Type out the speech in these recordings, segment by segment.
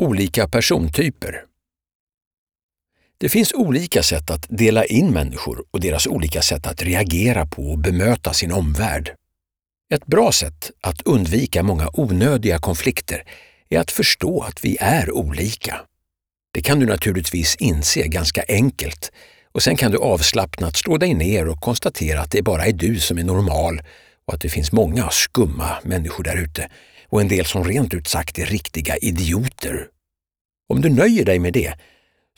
Olika persontyper. Det finns olika sätt att dela in människor och deras olika sätt att reagera på och bemöta sin omvärld. Ett bra sätt att undvika många onödiga konflikter är att förstå att vi är olika. Det kan du naturligtvis inse ganska enkelt och sen kan du avslappnat slå dig ner och konstatera att det bara är du som är normal och att det finns många skumma människor där ute och en del som rent ut sagt är riktiga idioter. Om du nöjer dig med det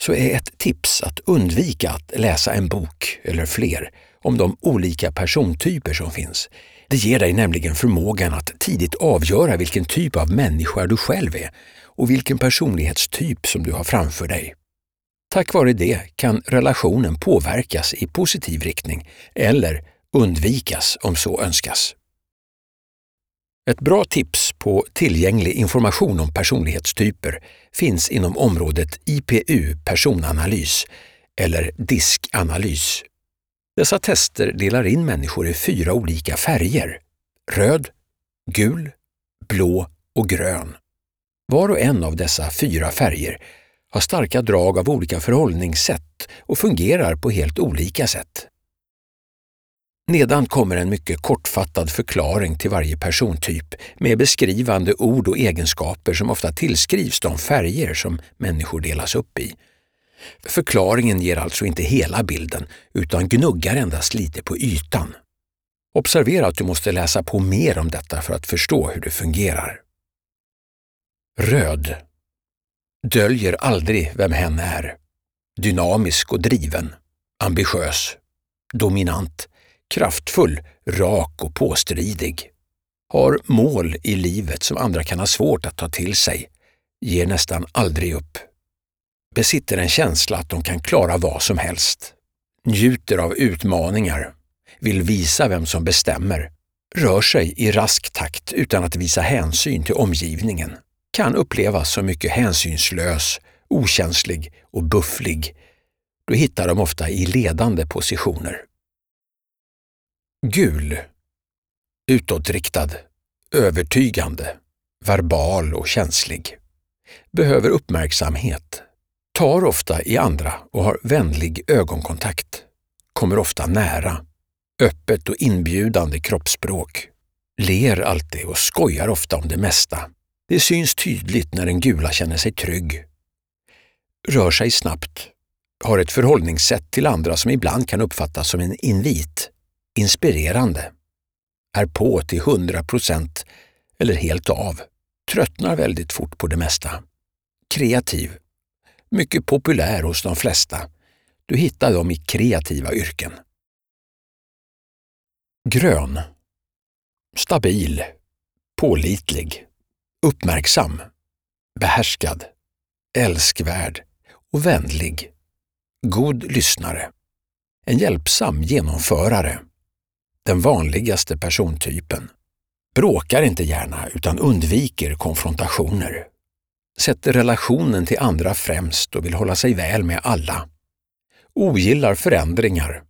så är ett tips att undvika att läsa en bok eller fler om de olika persontyper som finns. Det ger dig nämligen förmågan att tidigt avgöra vilken typ av människa du själv är och vilken personlighetstyp som du har framför dig. Tack vare det kan relationen påverkas i positiv riktning eller undvikas om så önskas. Ett bra tips på tillgänglig information om personlighetstyper finns inom området IPU personanalys eller diskanalys. Dessa tester delar in människor i fyra olika färger. Röd, gul, blå och grön. Var och en av dessa fyra färger har starka drag av olika förhållningssätt och fungerar på helt olika sätt. Nedan kommer en mycket kortfattad förklaring till varje persontyp med beskrivande ord och egenskaper som ofta tillskrivs de färger som människor delas upp i. Förklaringen ger alltså inte hela bilden utan gnuggar endast lite på ytan. Observera att du måste läsa på mer om detta för att förstå hur det fungerar. Röd döljer aldrig vem hen är. Dynamisk och driven, ambitiös, dominant, kraftfull, rak och påstridig. Har mål i livet som andra kan ha svårt att ta till sig. Ger nästan aldrig upp. Besitter en känsla att de kan klara vad som helst. Njuter av utmaningar. Vill visa vem som bestämmer. Rör sig i rask takt utan att visa hänsyn till omgivningen. Kan upplevas som mycket hänsynslös, okänslig och bufflig. Då hittar de ofta i ledande positioner. Gul. Utåtriktad, övertygande, verbal och känslig. Behöver uppmärksamhet. Tar ofta i andra och har vänlig ögonkontakt. Kommer ofta nära. Öppet och inbjudande kroppsspråk. Ler alltid och skojar ofta om det mesta. Det syns tydligt när den gula känner sig trygg. Rör sig snabbt. Har ett förhållningssätt till andra som ibland kan uppfattas som en invit inspirerande, är på till 100 procent eller helt av, tröttnar väldigt fort på det mesta. Kreativ, mycket populär hos de flesta. Du hittar dem i kreativa yrken. Grön. Stabil, pålitlig, uppmärksam, behärskad, älskvärd och vänlig. God lyssnare. En hjälpsam genomförare den vanligaste persontypen. Bråkar inte gärna utan undviker konfrontationer. Sätter relationen till andra främst och vill hålla sig väl med alla. Ogillar förändringar.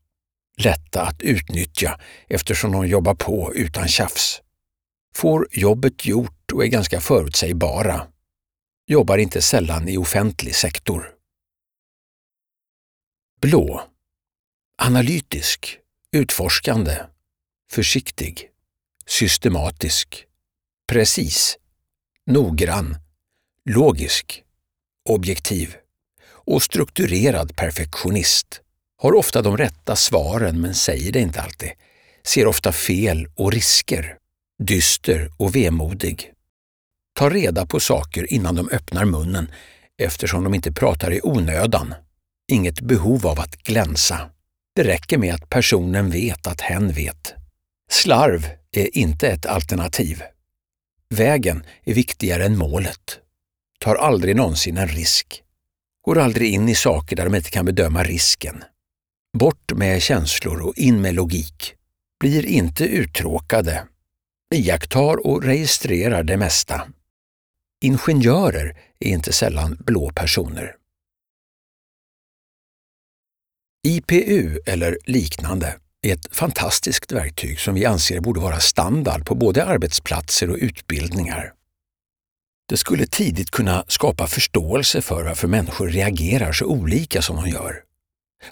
Lätta att utnyttja eftersom de jobbar på utan tjafs. Får jobbet gjort och är ganska förutsägbara. Jobbar inte sällan i offentlig sektor. Blå. Analytisk, utforskande, försiktig, systematisk, precis, noggrann, logisk, objektiv och strukturerad perfektionist. Har ofta de rätta svaren men säger det inte alltid. Ser ofta fel och risker. Dyster och vemodig. Tar reda på saker innan de öppnar munnen eftersom de inte pratar i onödan. Inget behov av att glänsa. Det räcker med att personen vet att hen vet. Slarv är inte ett alternativ. Vägen är viktigare än målet. Tar aldrig någonsin en risk. Går aldrig in i saker där de inte kan bedöma risken. Bort med känslor och in med logik. Blir inte uttråkade. Iakttar och registrerar det mesta. Ingenjörer är inte sällan blå personer. IPU eller liknande är ett fantastiskt verktyg som vi anser borde vara standard på både arbetsplatser och utbildningar. Det skulle tidigt kunna skapa förståelse för varför människor reagerar så olika som de gör.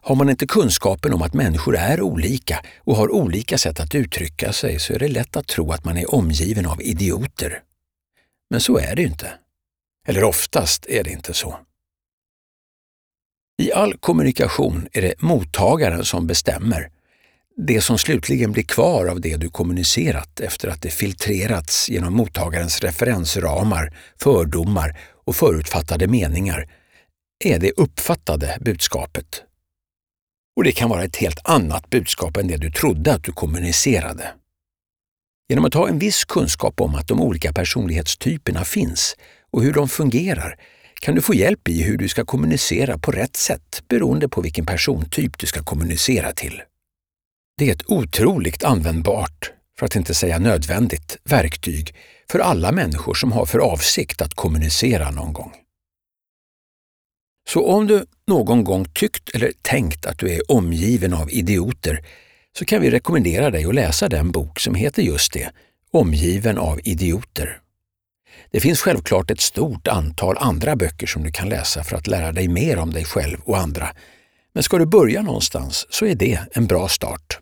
Har man inte kunskapen om att människor är olika och har olika sätt att uttrycka sig så är det lätt att tro att man är omgiven av idioter. Men så är det inte. Eller oftast är det inte så. I all kommunikation är det mottagaren som bestämmer. Det som slutligen blir kvar av det du kommunicerat efter att det filtrerats genom mottagarens referensramar, fördomar och förutfattade meningar är det uppfattade budskapet. Och det kan vara ett helt annat budskap än det du trodde att du kommunicerade. Genom att ha en viss kunskap om att de olika personlighetstyperna finns och hur de fungerar kan du få hjälp i hur du ska kommunicera på rätt sätt beroende på vilken persontyp du ska kommunicera till. Det är ett otroligt användbart, för att inte säga nödvändigt, verktyg för alla människor som har för avsikt att kommunicera någon gång. Så om du någon gång tyckt eller tänkt att du är omgiven av idioter så kan vi rekommendera dig att läsa den bok som heter just det, Omgiven av idioter. Det finns självklart ett stort antal andra böcker som du kan läsa för att lära dig mer om dig själv och andra. Men ska du börja någonstans så är det en bra start.